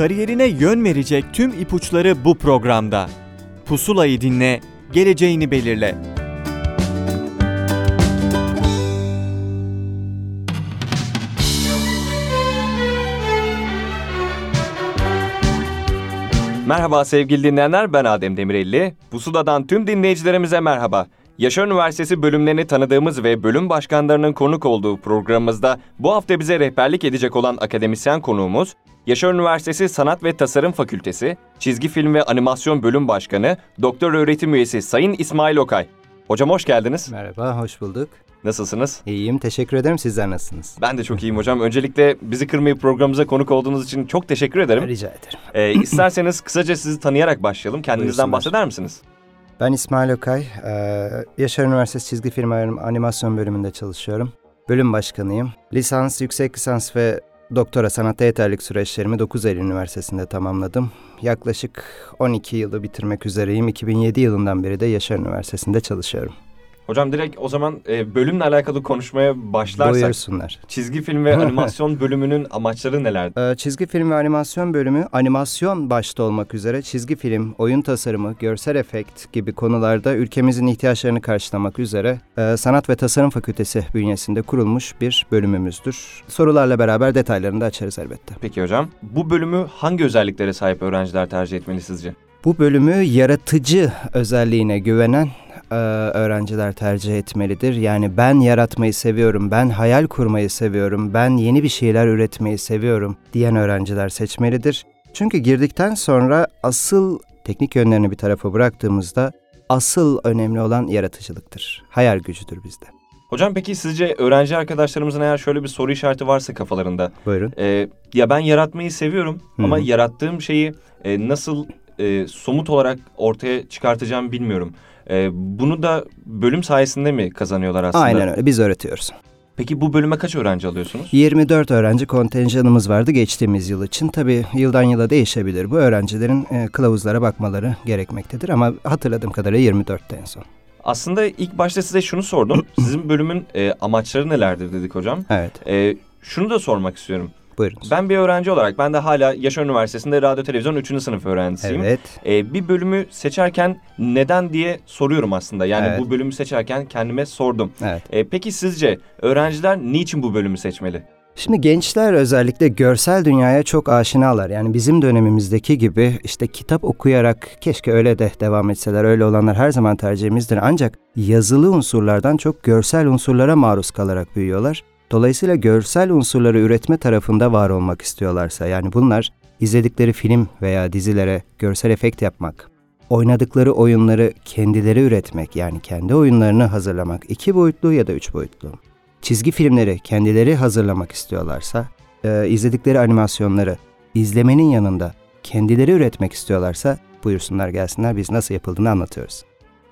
Kariyerine yön verecek tüm ipuçları bu programda. Pusulayı dinle, geleceğini belirle. Merhaba sevgili dinleyenler, ben Adem Demirelli. Pusula'dan tüm dinleyicilerimize merhaba. Yaşar Üniversitesi bölümlerini tanıdığımız ve bölüm başkanlarının konuk olduğu programımızda bu hafta bize rehberlik edecek olan akademisyen konuğumuz, Yaşar Üniversitesi Sanat ve Tasarım Fakültesi, Çizgi Film ve Animasyon Bölüm Başkanı, Doktor Öğretim Üyesi Sayın İsmail Okay. Hocam hoş geldiniz. Merhaba, hoş bulduk. Nasılsınız? İyiyim, teşekkür ederim. Sizler nasılsınız? Ben de çok iyiyim hocam. Öncelikle bizi kırmayıp programımıza konuk olduğunuz için çok teşekkür ederim. Rica ederim. Ee, isterseniz kısaca sizi tanıyarak başlayalım. Kendinizden bahseder misiniz? Ben İsmail Okay. Ee, Yaşar Üniversitesi Çizgi Film Animasyon bölümünde çalışıyorum. Bölüm başkanıyım. Lisans, yüksek lisans ve doktora sanatta yeterlik süreçlerimi 9 Eylül Üniversitesi'nde tamamladım. Yaklaşık 12 yılı bitirmek üzereyim. 2007 yılından beri de Yaşar Üniversitesi'nde çalışıyorum. Hocam direkt o zaman e, bölümle alakalı konuşmaya başlarsak. Buyursunlar. Çizgi film ve animasyon bölümünün amaçları nelerdi? Ee, Çizgi film ve animasyon bölümü animasyon başta olmak üzere çizgi film, oyun tasarımı, görsel efekt gibi konularda ülkemizin ihtiyaçlarını karşılamak üzere e, Sanat ve Tasarım Fakültesi bünyesinde kurulmuş bir bölümümüzdür. Sorularla beraber detaylarını da açarız elbette. Peki hocam, bu bölümü hangi özelliklere sahip öğrenciler tercih etmeli sizce? Bu bölümü yaratıcı özelliğine güvenen e, öğrenciler tercih etmelidir. Yani ben yaratmayı seviyorum, ben hayal kurmayı seviyorum, ben yeni bir şeyler üretmeyi seviyorum diyen öğrenciler seçmelidir. Çünkü girdikten sonra asıl teknik yönlerini bir tarafa bıraktığımızda asıl önemli olan yaratıcılıktır. Hayal gücüdür bizde. Hocam peki sizce öğrenci arkadaşlarımızın eğer şöyle bir soru işareti varsa kafalarında. Buyurun. e, ya ben yaratmayı seviyorum Hı ama yarattığım şeyi e, nasıl e, somut olarak ortaya çıkartacağım bilmiyorum. E, bunu da bölüm sayesinde mi kazanıyorlar aslında? Aynen öyle. Biz öğretiyoruz. Peki bu bölüme kaç öğrenci alıyorsunuz? 24 öğrenci kontenjanımız vardı geçtiğimiz yıl için. Tabii yıldan yıla değişebilir. Bu öğrencilerin e, kılavuzlara bakmaları gerekmektedir ama hatırladığım kadarıyla 24'te en son. Aslında ilk başta size şunu sordum. Sizin bölümün e, amaçları nelerdir dedik hocam. Evet, E, şunu da sormak istiyorum. Buyurunuz. Ben bir öğrenci olarak ben de hala Yaşar Üniversitesi'nde radyo televizyon 3. sınıf öğrencisiyim. Evet. E, bir bölümü seçerken neden diye soruyorum aslında. Yani Evet. bu bölümü seçerken kendime sordum. Evet. E, peki sizce öğrenciler niçin bu bölümü seçmeli? Şimdi gençler özellikle görsel dünyaya çok aşinalar. Yani bizim dönemimizdeki gibi işte kitap okuyarak keşke öyle de devam etseler. Öyle olanlar her zaman tercihimizdir. Ancak yazılı unsurlardan çok görsel unsurlara maruz kalarak büyüyorlar. Dolayısıyla görsel unsurları üretme tarafında var olmak istiyorlarsa yani bunlar izledikleri film veya dizilere görsel efekt yapmak, oynadıkları oyunları kendileri üretmek yani kendi oyunlarını hazırlamak iki boyutlu ya da üç boyutlu çizgi filmleri kendileri hazırlamak istiyorlarsa, e, izledikleri animasyonları izlemenin yanında kendileri üretmek istiyorlarsa buyursunlar gelsinler biz nasıl yapıldığını anlatıyoruz.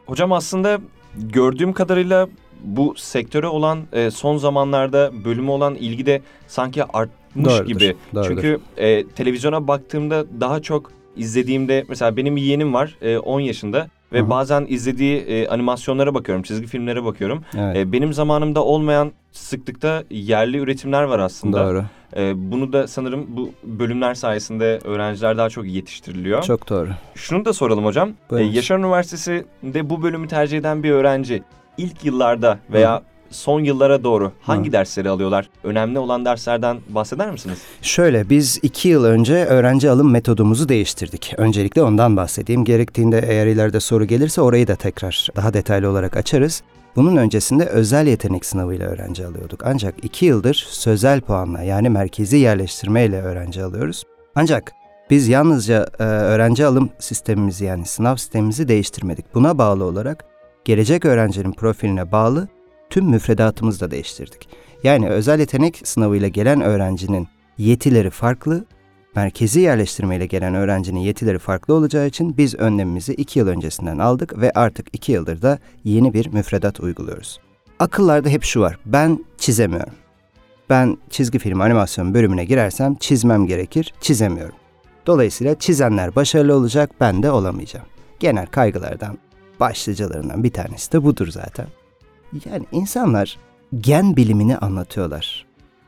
Hocam aslında gördüğüm kadarıyla bu sektöre olan e, son zamanlarda bölümü olan ilgi de sanki artmış Doğrudur, gibi. doğrudur. Çünkü e, televizyona baktığımda daha çok izlediğimde mesela benim yeğenim var e, 10 yaşında ve Hı hı. bazen izlediği e, animasyonlara bakıyorum, çizgi filmlere bakıyorum. Evet. E, benim zamanımda olmayan sıklıkta yerli üretimler var aslında. Doğru. E, bunu da sanırım bu bölümler sayesinde öğrenciler daha çok yetiştiriliyor. Çok doğru. Şunu da soralım hocam. E, Buyurun. Yaşar Üniversitesi'nde bu bölümü tercih eden bir öğrenci ilk yıllarda veya son yıllara doğru hangi dersleri alıyorlar? Önemli olan derslerden bahseder misiniz? Şöyle biz iki yıl önce öğrenci alım metodumuzu değiştirdik. Öncelikle ondan bahsedeyim. Gerektiğinde eğer ileride soru gelirse orayı da tekrar daha detaylı olarak açarız. Bunun öncesinde özel yetenek sınavıyla öğrenci alıyorduk. Ancak iki yıldır sözel puanla yani merkezi yerleştirmeyle öğrenci alıyoruz. Ancak biz yalnızca e, öğrenci alım sistemimizi yani sınav sistemimizi değiştirmedik. Buna bağlı olarak gelecek öğrencinin profiline bağlı tüm müfredatımızı da değiştirdik. Yani özel yetenek sınavıyla gelen öğrencinin yetileri farklı, merkezi yerleştirmeyle gelen öğrencinin yetileri farklı olacağı için biz önlemimizi iki yıl öncesinden aldık ve artık iki yıldır da yeni bir müfredat uyguluyoruz. Akıllarda hep şu var, ben çizemiyorum. Ben çizgi film animasyon bölümüne girersem çizmem gerekir, çizemiyorum. Dolayısıyla çizenler başarılı olacak, ben de olamayacağım. Genel kaygılardan başlıcalarından bir tanesi de budur zaten. Yani insanlar gen bilimini anlatıyorlar.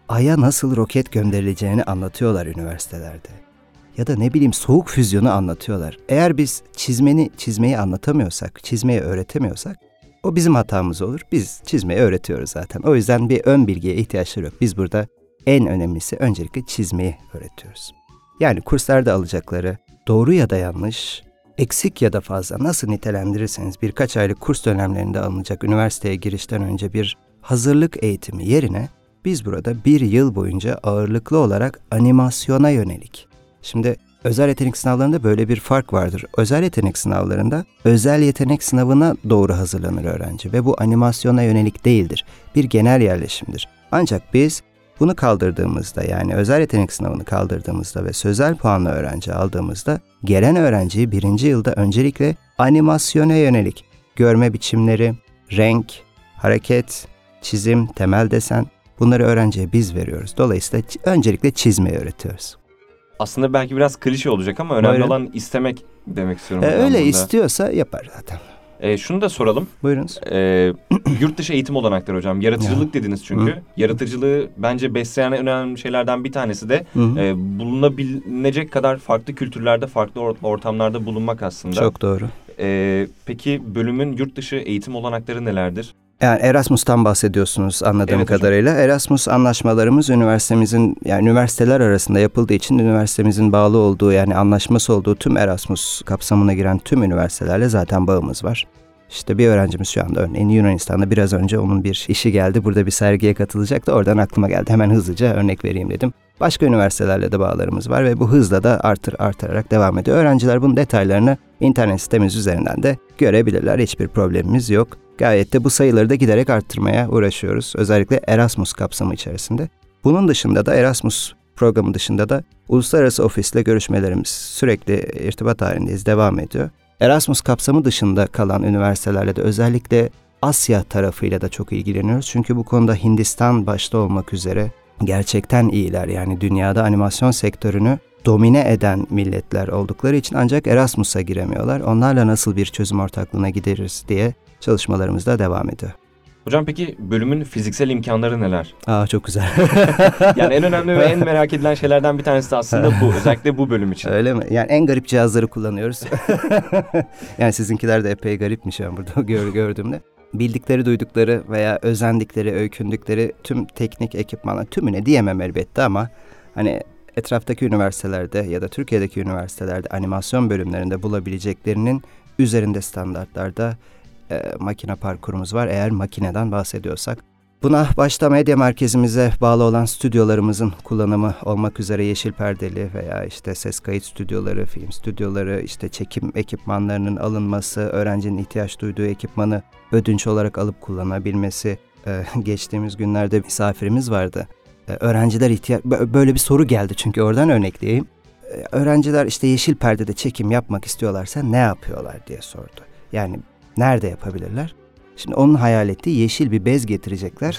Ay'a nasıl roket gönderileceğini anlatıyorlar üniversitelerde. ya da ne bileyim soğuk füzyonu anlatıyorlar. Eğer biz çizmeni çizmeyi anlatamıyorsak, çizmeyi öğretemiyorsak o bizim hatamız olur. Biz çizmeyi öğretiyoruz zaten. O yüzden bir ön bilgiye ihtiyaçları yok. Biz burada en önemlisi öncelikle çizmeyi öğretiyoruz. Yani kurslarda alacakları doğru ya da yanlış, eksik ya da fazla nasıl nitelendirirseniz birkaç aylık kurs dönemlerinde alınacak üniversiteye girişten önce bir hazırlık eğitimi yerine biz burada bir yıl boyunca ağırlıklı olarak animasyona yönelik. Şimdi özel yetenek sınavlarında böyle bir fark vardır. Özel yetenek sınavlarında özel yetenek sınavına doğru hazırlanır öğrenci ve bu animasyona yönelik değildir. Bir genel yerleşimdir. Ancak biz bunu kaldırdığımızda yani özel yetenek sınavını kaldırdığımızda ve sözel puanlı öğrenci aldığımızda gelen öğrenciyi birinci yılda öncelikle animasyona yönelik görme biçimleri, renk, hareket, çizim, temel desen bunları öğrenciye biz veriyoruz. Dolayısıyla öncelikle çizmeyi öğretiyoruz. Aslında belki biraz klişe olacak ama önemli Buyurun. olan istemek demek istiyorum. Ee, öyle istiyorsa yapar zaten. Ee, şunu da soralım. Buyurunuz. Ee, yurt dışı eğitim olanakları hocam. Yaratıcılık dediniz çünkü. Hı. Yaratıcılığı bence besleyen en önemli şeylerden bir tanesi de Hı hı. e, bulunabilecek kadar farklı kültürlerde, farklı or- ortamlarda bulunmak aslında. Çok doğru. Ee, peki bölümün yurt dışı eğitim olanakları nelerdir? Yani Erasmus'tan bahsediyorsunuz anladığım Evet hocam. kadarıyla. Erasmus anlaşmalarımız üniversitemizin yani üniversiteler arasında yapıldığı için üniversitemizin bağlı olduğu yani anlaşması olduğu tüm Erasmus kapsamına giren tüm üniversitelerle zaten bağımız var. İşte bir öğrencimiz şu anda örneğin Yunanistan'da biraz önce onun bir işi geldi. Burada bir sergiye katılacaktı. Oradan aklıma geldi. Hemen hızlıca örnek vereyim dedim. Başka üniversitelerle de bağlarımız var ve bu hızla da artır artarak devam ediyor. Öğrenciler bunun detaylarını internet sitemiz üzerinden de görebilirler. Hiçbir problemimiz yok. Gayet de bu sayıları da giderek arttırmaya uğraşıyoruz. Özellikle Erasmus kapsamı içerisinde. Bunun dışında da Erasmus programı dışında da uluslararası ofisle görüşmelerimiz sürekli irtibat halindeyiz, devam ediyor. Erasmus kapsamı dışında kalan üniversitelerle de özellikle Asya tarafıyla da çok ilgileniyoruz. Çünkü bu konuda Hindistan başta olmak üzere gerçekten iyiler. Yani dünyada animasyon sektörünü domine eden milletler oldukları için ancak Erasmus'a giremiyorlar. Onlarla nasıl bir çözüm ortaklığına gideriz diye çalışmalarımız da devam ediyor. Hocam peki bölümün fiziksel imkanları neler? Aa çok güzel. Yani en önemli ve en merak edilen şeylerden bir tanesi de aslında bu. Özellikle bu bölüm için. Öyle mi? Yani en garip cihazları kullanıyoruz. yani sizinkiler de epey garipmiş yani burada gör, gördüğümde. Bildikleri, duydukları veya özendikleri, öykündükleri tüm teknik ekipmanlar tümüne diyemem elbette ama hani etraftaki üniversitelerde ya da Türkiye'deki üniversitelerde animasyon bölümlerinde bulabileceklerinin üzerinde standartlarda e, makine parkurumuz var eğer makineden bahsediyorsak. Buna başta medya merkezimize bağlı olan stüdyolarımızın kullanımı olmak üzere yeşil perdeli veya işte ses kayıt stüdyoları, film stüdyoları, işte çekim ekipmanlarının alınması, öğrencinin ihtiyaç duyduğu ekipmanı ödünç olarak alıp kullanabilmesi. Ee, geçtiğimiz günlerde misafirimiz vardı. Ee, öğrenciler ihtiyaç böyle bir soru geldi çünkü oradan örnekleyeyim. Ee, öğrenciler işte yeşil perdede çekim yapmak istiyorlarsa ne yapıyorlar diye sordu. Yani nerede yapabilirler? Şimdi onun hayal ettiği yeşil bir bez getirecekler,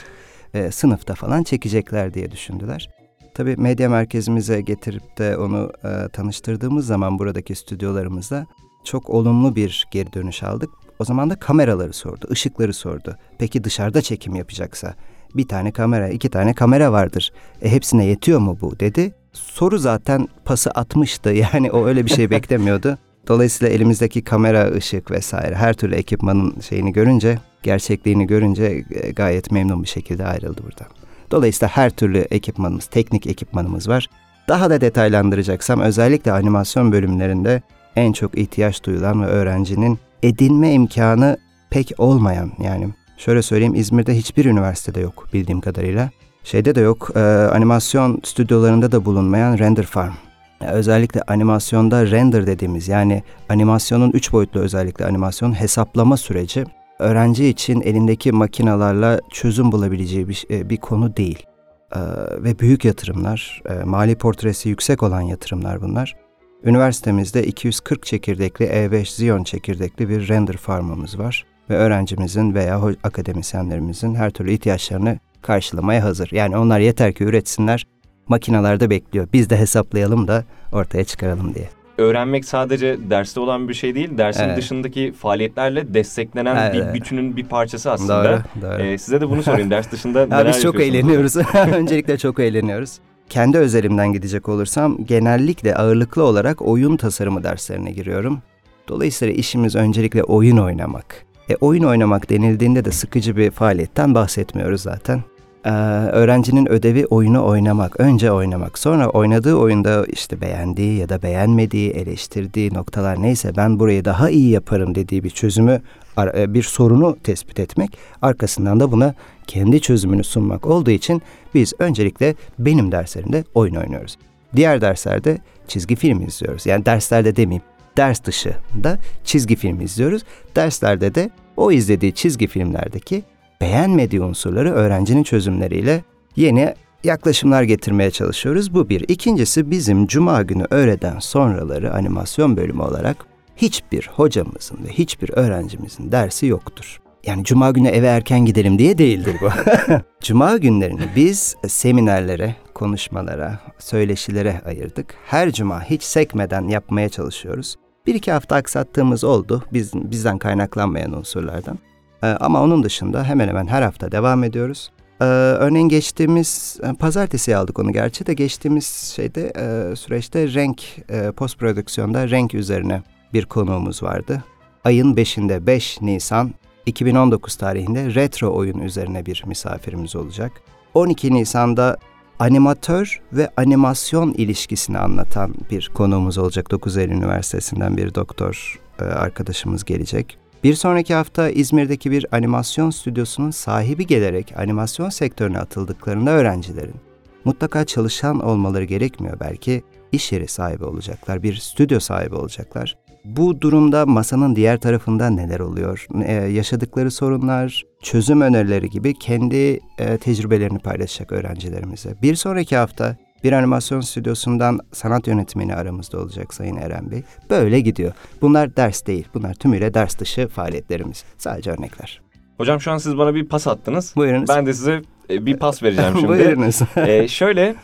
e, sınıfta falan çekecekler diye düşündüler. Tabii medya merkezimize getirip de onu e, tanıştırdığımız zaman buradaki stüdyolarımızda çok olumlu bir geri dönüş aldık. O zaman da kameraları sordu, ışıkları sordu. Peki dışarıda çekim yapacaksa bir tane kamera, iki tane kamera vardır. E hepsine yetiyor mu bu dedi. Soru zaten pası atmıştı. Yani o öyle bir şey beklemiyordu. Dolayısıyla elimizdeki kamera, ışık vesaire her türlü ekipmanın şeyini görünce, gerçekliğini görünce e, gayet memnun bir şekilde ayrıldı buradan. Dolayısıyla her türlü ekipmanımız, teknik ekipmanımız var. Daha da detaylandıracaksam özellikle animasyon bölümlerinde en çok ihtiyaç duyulan ve öğrencinin edinme imkanı pek olmayan yani şöyle söyleyeyim İzmir'de hiçbir üniversitede yok bildiğim kadarıyla. Şeyde de yok, e, animasyon stüdyolarında da bulunmayan Render Farm. Özellikle animasyonda render dediğimiz yani animasyonun üç boyutlu özellikle animasyon hesaplama süreci öğrenci için elindeki makinalarla çözüm bulabileceği bir, e, bir konu değil. Ee, ve büyük yatırımlar, e, mali portresi yüksek olan yatırımlar bunlar. Üniversitemizde 240 çekirdekli E5 Xeon çekirdekli bir render farmımız var ve öğrencimizin veya akademisyenlerimizin her türlü ihtiyaçlarını karşılamaya hazır. Yani onlar yeter ki üretsinler, makinelerde bekliyor. Biz de hesaplayalım da ortaya çıkaralım diye. Öğrenmek sadece derste olan bir şey değil, dersin Evet. dışındaki faaliyetlerle desteklenen Evet, bir bütünün bir parçası aslında. Doğru, doğru. Ee, size de bunu sorayım. Ders dışında neler biz çok eğleniyoruz. Öncelikle çok eğleniyoruz. kendi özelimden gidecek olursam genellikle ağırlıklı olarak oyun tasarımı derslerine giriyorum. Dolayısıyla işimiz öncelikle oyun oynamak. E, oyun oynamak denildiğinde de sıkıcı bir faaliyetten bahsetmiyoruz zaten. Ee, öğrencinin ödevi oyunu oynamak. Önce oynamak. Sonra oynadığı oyunda işte beğendiği ya da beğenmediği, eleştirdiği noktalar neyse ben burayı daha iyi yaparım dediği bir çözümü, e, bir sorunu tespit etmek. Arkasından da buna kendi çözümünü sunmak olduğu için biz öncelikle benim derslerimde oyun oynuyoruz. Diğer derslerde çizgi film izliyoruz. Yani derslerde demeyeyim, ders dışı da çizgi film izliyoruz. Derslerde de o izlediği çizgi filmlerdeki beğenmediği unsurları öğrencinin çözümleriyle yeni yaklaşımlar getirmeye çalışıyoruz. Bu bir. İkincisi bizim cuma günü öğleden sonraları animasyon bölümü olarak hiçbir hocamızın ve hiçbir öğrencimizin dersi yoktur. Yani cuma günü eve erken gidelim diye değildir bu. cuma günlerini biz seminerlere, konuşmalara, söyleşilere ayırdık. Her cuma hiç sekmeden yapmaya çalışıyoruz. Bir iki hafta aksattığımız oldu biz, bizden kaynaklanmayan unsurlardan. Ee, ama onun dışında hemen hemen her hafta devam ediyoruz. Ee, örneğin geçtiğimiz e, pazartesi aldık onu gerçi de geçtiğimiz şeyde e, süreçte renk e, post prodüksiyonda renk üzerine bir konuğumuz vardı. Ayın 5'inde 5 Nisan 2019 tarihinde retro oyun üzerine bir misafirimiz olacak. 12 Nisan'da animatör ve animasyon ilişkisini anlatan bir konuğumuz olacak. 9 Eylül Üniversitesi'nden bir doktor arkadaşımız gelecek. Bir sonraki hafta İzmir'deki bir animasyon stüdyosunun sahibi gelerek animasyon sektörüne atıldıklarında öğrencilerin mutlaka çalışan olmaları gerekmiyor belki iş yeri sahibi olacaklar, bir stüdyo sahibi olacaklar. Bu durumda masanın diğer tarafında neler oluyor? Ee, yaşadıkları sorunlar, çözüm önerileri gibi kendi e, tecrübelerini paylaşacak öğrencilerimize. Bir sonraki hafta bir animasyon stüdyosundan sanat yönetmeni aramızda olacak Sayın Eren Bey. Böyle gidiyor. Bunlar ders değil. Bunlar tümüyle ders dışı faaliyetlerimiz. Sadece örnekler. Hocam şu an siz bana bir pas attınız. Buyurunuz. Ben de size e, bir pas vereceğim şimdi. Buyurunuz. ee, şöyle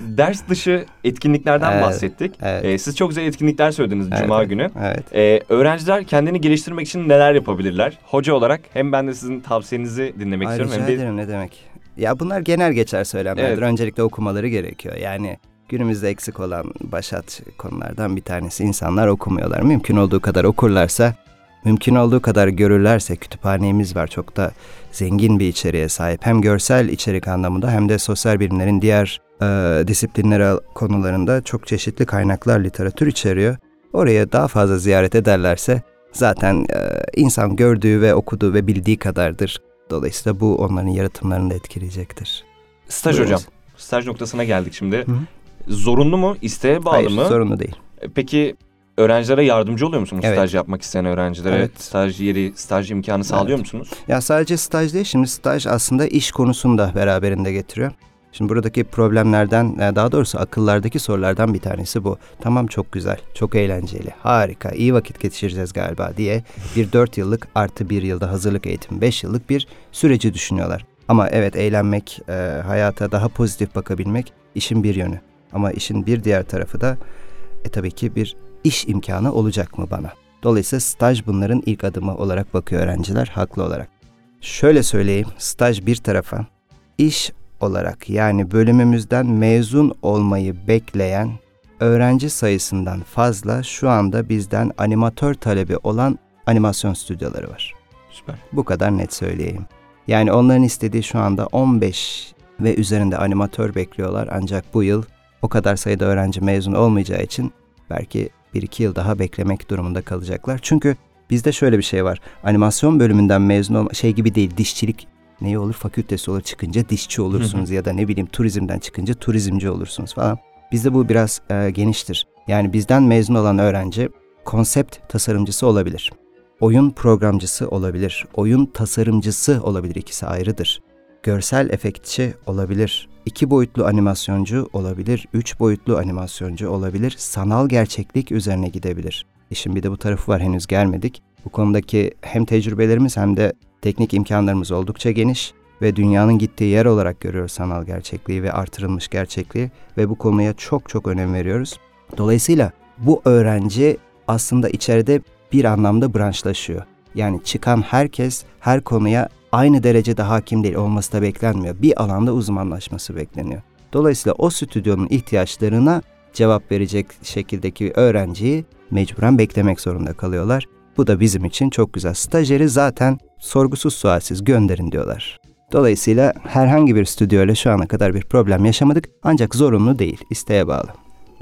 ders dışı etkinliklerden Evet, bahsettik. evet. Ee, siz çok güzel etkinlikler söylediniz Evet, Cuma günü. Evet. Ee, öğrenciler kendini geliştirmek için neler yapabilirler? Hoca olarak hem ben de sizin tavsiyenizi dinlemek Ay, istiyorum. rica Hem de ederim ne demek. Ya bunlar genel geçer söylemlerdir. Evet. Öncelikle okumaları gerekiyor. Yani günümüzde eksik olan başat konulardan bir tanesi insanlar okumuyorlar. Mümkün olduğu kadar okurlarsa, mümkün olduğu kadar görürlerse kütüphanemiz var. Çok da zengin bir içeriğe sahip. Hem görsel içerik anlamında hem de sosyal bilimlerin diğer e, disiplinleri konularında çok çeşitli kaynaklar, literatür içeriyor. Oraya daha fazla ziyaret ederlerse zaten e, insan gördüğü ve okuduğu ve bildiği kadardır. Dolayısıyla bu onların yaratımlarını da etkileyecektir. staj Buyurun. hocam. Staj noktasına geldik şimdi. Hı hı. Zorunlu mu? İsteğe bağlı Hayır, mı? sorunlu değil. E, Peki öğrencilere yardımcı oluyor musunuz? Evet. Staj yapmak isteyen öğrencilere Evet. staj yeri, staj imkanı sağlıyor Evet. musunuz? Ya sadece staj değil, şimdi staj aslında iş konusunu da beraberinde getiriyor. Şimdi buradaki problemlerden, e, daha doğrusu akıllardaki sorulardan bir tanesi bu. Tamam çok güzel, çok eğlenceli, harika, iyi vakit geçireceğiz galiba diye bir 4 yıllık artı bir yılda hazırlık eğitim, 5 yıllık bir süreci düşünüyorlar. Ama evet eğlenmek, e, hayata daha pozitif bakabilmek işin bir yönü. Ama işin bir diğer tarafı da e, tabii ki bir iş imkanı olacak mı bana? Dolayısıyla staj bunların ilk adımı olarak bakıyor öğrenciler haklı olarak. Şöyle söyleyeyim, staj bir tarafa, iş olarak yani bölümümüzden mezun olmayı bekleyen öğrenci sayısından fazla şu anda bizden animatör talebi olan animasyon stüdyoları var. Süper. Bu kadar net söyleyeyim. Yani onların istediği şu anda 15 ve üzerinde animatör bekliyorlar ancak bu yıl o kadar sayıda öğrenci mezun olmayacağı için belki 1-2 yıl daha beklemek durumunda kalacaklar. Çünkü bizde şöyle bir şey var. Animasyon bölümünden mezun olma şey gibi değil dişçilik neyi olur fakültesi olur çıkınca dişçi olursunuz ya da ne bileyim turizmden çıkınca turizmci olursunuz falan. Bizde bu biraz e, geniştir. Yani bizden mezun olan öğrenci konsept tasarımcısı olabilir. Oyun programcısı olabilir. Oyun tasarımcısı olabilir. İkisi ayrıdır. Görsel efektçi olabilir. iki boyutlu animasyoncu olabilir. Üç boyutlu animasyoncu olabilir. Sanal gerçeklik üzerine gidebilir. İşin bir de bu tarafı var henüz gelmedik. Bu konudaki hem tecrübelerimiz hem de teknik imkanlarımız oldukça geniş ve dünyanın gittiği yer olarak görüyoruz sanal gerçekliği ve artırılmış gerçekliği ve bu konuya çok çok önem veriyoruz. Dolayısıyla bu öğrenci aslında içeride bir anlamda branşlaşıyor. Yani çıkan herkes her konuya aynı derecede hakim değil olması da beklenmiyor. Bir alanda uzmanlaşması bekleniyor. Dolayısıyla o stüdyonun ihtiyaçlarına cevap verecek şekildeki öğrenciyi mecburen beklemek zorunda kalıyorlar. Bu da bizim için çok güzel. Stajyeri zaten sorgusuz sualsiz gönderin diyorlar. Dolayısıyla herhangi bir stüdyo ile şu ana kadar bir problem yaşamadık ancak zorunlu değil, isteğe bağlı.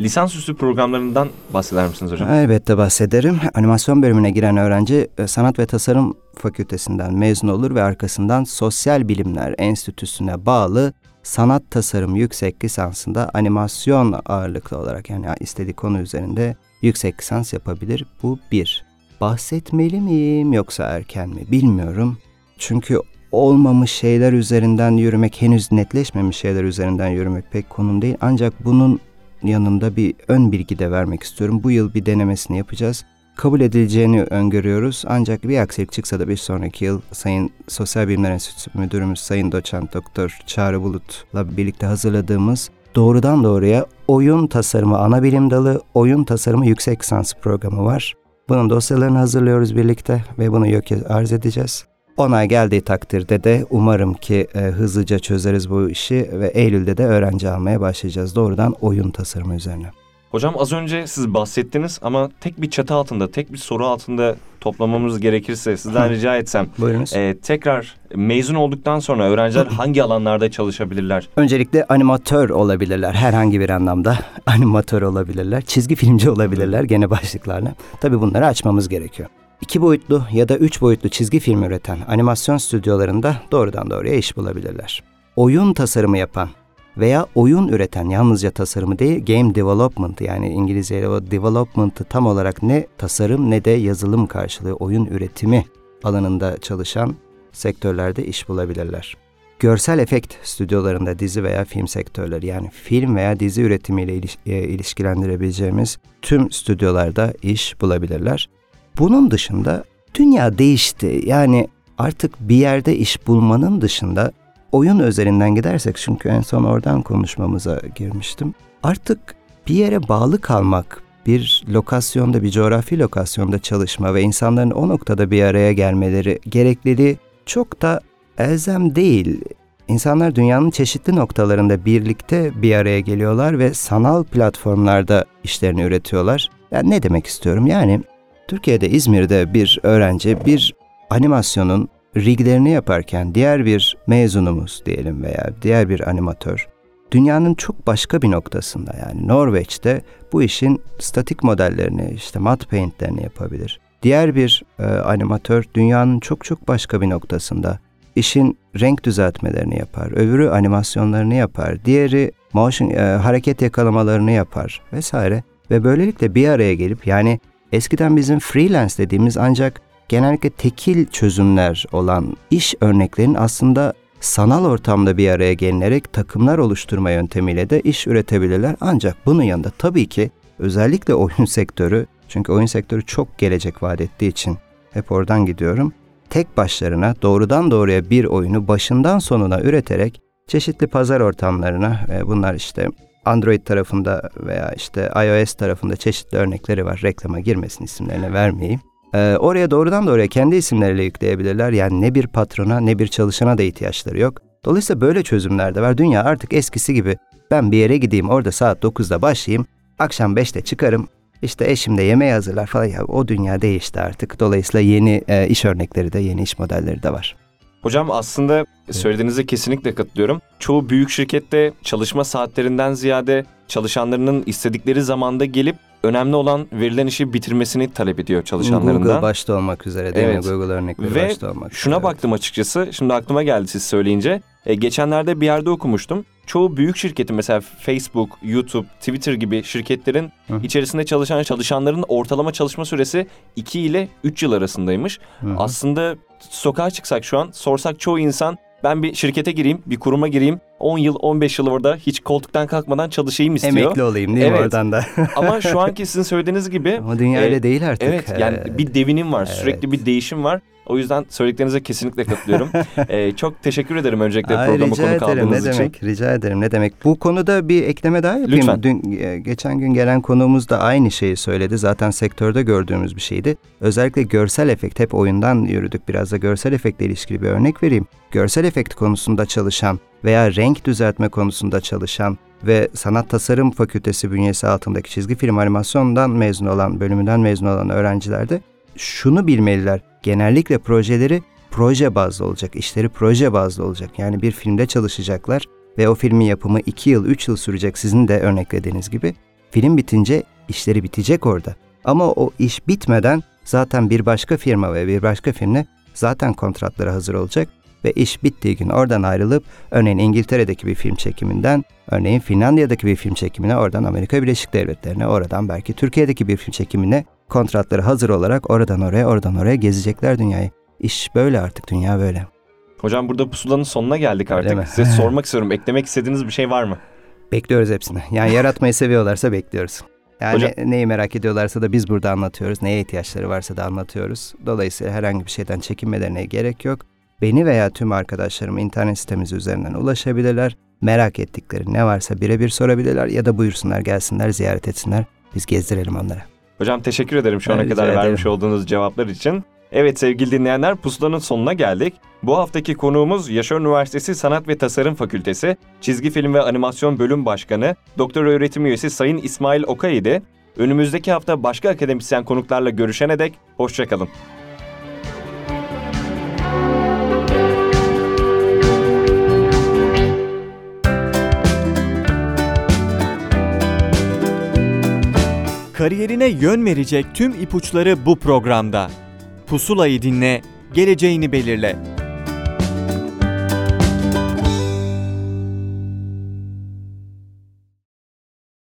Lisansüstü programlarından bahseder misiniz hocam? Elbette bahsederim. Animasyon bölümüne giren öğrenci e, Sanat ve Tasarım Fakültesinden mezun olur ve arkasından Sosyal Bilimler Enstitüsü'ne bağlı sanat tasarım yüksek lisansında animasyon ağırlıklı olarak yani istediği konu üzerinde yüksek lisans yapabilir. Bu bir. Bahsetmeli miyim yoksa erken mi bilmiyorum. Çünkü olmamış şeyler üzerinden yürümek, henüz netleşmemiş şeyler üzerinden yürümek pek konum değil. Ancak bunun yanında bir ön bilgi de vermek istiyorum. Bu yıl bir denemesini yapacağız. Kabul edileceğini öngörüyoruz. Ancak bir aksilik çıksa da bir sonraki yıl Sayın Sosyal Bilimler Enstitüsü Müdürümüz Sayın Doçent Doktor Çağrı Bulut'la birlikte hazırladığımız doğrudan doğruya oyun tasarımı ana bilim dalı, oyun tasarımı yüksek lisans programı var. Bunun dosyalarını hazırlıyoruz birlikte ve bunu yok arz edeceğiz. Onay geldiği takdirde de umarım ki e, hızlıca çözeriz bu işi ve Eylül'de de öğrenci almaya başlayacağız doğrudan oyun tasarımı üzerine. Hocam az önce siz bahsettiniz ama tek bir çatı altında, tek bir soru altında toplamamız gerekirse sizden rica etsem. Buyurunuz. E, tekrar mezun olduktan sonra öğrenciler hangi alanlarda çalışabilirler? Öncelikle animatör olabilirler herhangi bir anlamda. Animatör olabilirler, çizgi filmci olabilirler gene başlıklarla. Tabii bunları açmamız gerekiyor. İki boyutlu ya da üç boyutlu çizgi film üreten animasyon stüdyolarında doğrudan doğruya iş bulabilirler. Oyun tasarımı yapan veya oyun üreten yalnızca tasarımı değil game development yani İngilizceyle o development'ı tam olarak ne tasarım ne de yazılım karşılığı oyun üretimi alanında çalışan sektörlerde iş bulabilirler. Görsel efekt stüdyolarında dizi veya film sektörleri yani film veya dizi üretimiyle iliş- e, ilişkilendirebileceğimiz tüm stüdyolarda iş bulabilirler. Bunun dışında dünya değişti. Yani artık bir yerde iş bulmanın dışında oyun özelinden gidersek çünkü en son oradan konuşmamıza girmiştim. Artık bir yere bağlı kalmak, bir lokasyonda, bir coğrafi lokasyonda çalışma ve insanların o noktada bir araya gelmeleri gerekliliği çok da elzem değil. İnsanlar dünyanın çeşitli noktalarında birlikte bir araya geliyorlar ve sanal platformlarda işlerini üretiyorlar. Yani ne demek istiyorum? Yani Türkiye'de İzmir'de bir öğrenci bir animasyonun riglerini yaparken diğer bir mezunumuz diyelim veya diğer bir animatör dünyanın çok başka bir noktasında yani Norveç'te bu işin statik modellerini işte matte paint'lerini yapabilir. Diğer bir e, animatör dünyanın çok çok başka bir noktasında işin renk düzeltmelerini yapar. Öbürü animasyonlarını yapar. Diğeri motion e, hareket yakalamalarını yapar vesaire ve böylelikle bir araya gelip yani eskiden bizim freelance dediğimiz ancak genellikle tekil çözümler olan iş örneklerin aslında sanal ortamda bir araya gelinerek takımlar oluşturma yöntemiyle de iş üretebilirler. Ancak bunun yanında tabii ki özellikle oyun sektörü çünkü oyun sektörü çok gelecek vaat ettiği için hep oradan gidiyorum. Tek başlarına doğrudan doğruya bir oyunu başından sonuna üreterek çeşitli pazar ortamlarına e, bunlar işte Android tarafında veya işte iOS tarafında çeşitli örnekleri var. Reklama girmesin isimlerini vermeyeyim. Ee, oraya doğrudan doğruya kendi isimleriyle yükleyebilirler. Yani ne bir patrona ne bir çalışana da ihtiyaçları yok. Dolayısıyla böyle çözümler de var. Dünya artık eskisi gibi ben bir yere gideyim orada saat 9'da başlayayım. Akşam 5'te çıkarım. İşte eşim de yemeği hazırlar falan. Ya, o dünya değişti artık. Dolayısıyla yeni e, iş örnekleri de yeni iş modelleri de var. Hocam aslında söylediğinize kesinlikle katılıyorum. Çoğu büyük şirkette çalışma saatlerinden ziyade çalışanlarının istedikleri zamanda gelip önemli olan verilen işi bitirmesini talep ediyor çalışanlarından. Google başta olmak üzere değil Evet. mi? Google örnekleri Ve başta olmak Şuna üzere. baktım açıkçası. Şimdi aklıma geldi siz söyleyince. E, geçenlerde bir yerde okumuştum. Çoğu büyük şirketin mesela Facebook, YouTube, Twitter gibi şirketlerin Hı. içerisinde çalışan çalışanların ortalama çalışma süresi 2 ile 3 yıl arasındaymış. Hı. Aslında sokağa çıksak şu an sorsak çoğu insan ben bir şirkete gireyim, bir kuruma gireyim. 10 yıl, 15 yıl orada hiç koltuktan kalkmadan çalışayım istiyor. Emekli olayım değil mi Evet. oradan da? Ama şu anki sizin söylediğiniz gibi Ama dünya e, öyle değil artık. Evet yani Ee, bir devinim var. evet. Sürekli bir değişim var. O yüzden söylediklerinize kesinlikle katılıyorum. Ee, çok teşekkür ederim öncelikle Ay, programa rica konuk ederim. Ne aldığınız için. demek? Rica ederim. Ne demek? Bu konuda bir ekleme daha yapayım. Lütfen. Dün e, geçen gün gelen konuğumuz da aynı şeyi söyledi. Zaten sektörde gördüğümüz bir şeydi. Özellikle görsel efekt. Hep oyundan yürüdük. Biraz da görsel efektle ilişkili bir örnek vereyim. Görsel efekt konusunda çalışan veya renk düzeltme konusunda çalışan ve sanat tasarım fakültesi bünyesi altındaki çizgi film animasyondan mezun olan, bölümünden mezun olan öğrencilerde şunu bilmeliler. Genellikle projeleri proje bazlı olacak, işleri proje bazlı olacak. Yani bir filmde çalışacaklar ve o filmin yapımı 2 yıl, 3 yıl sürecek sizin de örneklediğiniz gibi. Film bitince işleri bitecek orada. Ama o iş bitmeden zaten bir başka firma ve bir başka filmle zaten kontratları hazır olacak ve iş bittiği gün oradan ayrılıp örneğin İngiltere'deki bir film çekiminden, örneğin Finlandiya'daki bir film çekimine, oradan Amerika Birleşik Devletleri'ne, oradan belki Türkiye'deki bir film çekimine kontratları hazır olarak oradan oraya, oradan oraya gezecekler dünyayı. İş böyle artık, dünya böyle. Hocam burada pusulanın sonuna geldik artık. Size sormak istiyorum. Eklemek istediğiniz bir şey var mı? Bekliyoruz hepsini. Yani yaratmayı seviyorlarsa bekliyoruz. Yani Hocam- neyi merak ediyorlarsa da biz burada anlatıyoruz. Neye ihtiyaçları varsa da anlatıyoruz. Dolayısıyla herhangi bir şeyden çekinmelerine gerek yok. Beni veya tüm arkadaşlarım internet sitemiz üzerinden ulaşabilirler. Merak ettikleri ne varsa birebir sorabilirler ya da buyursunlar gelsinler ziyaret etsinler. Biz gezdirelim onlara. Hocam teşekkür ederim şu ana Rica kadar ederim. vermiş olduğunuz cevaplar için. Evet sevgili dinleyenler pusulanın sonuna geldik. Bu haftaki konuğumuz Yaşar Üniversitesi Sanat ve Tasarım Fakültesi Çizgi Film ve Animasyon Bölüm Başkanı Doktor Öğretim Üyesi Sayın İsmail Okay idi. Önümüzdeki hafta başka akademisyen konuklarla görüşene dek hoşçakalın. Kariyerine yön verecek tüm ipuçları bu programda. Pusulayı dinle, geleceğini belirle.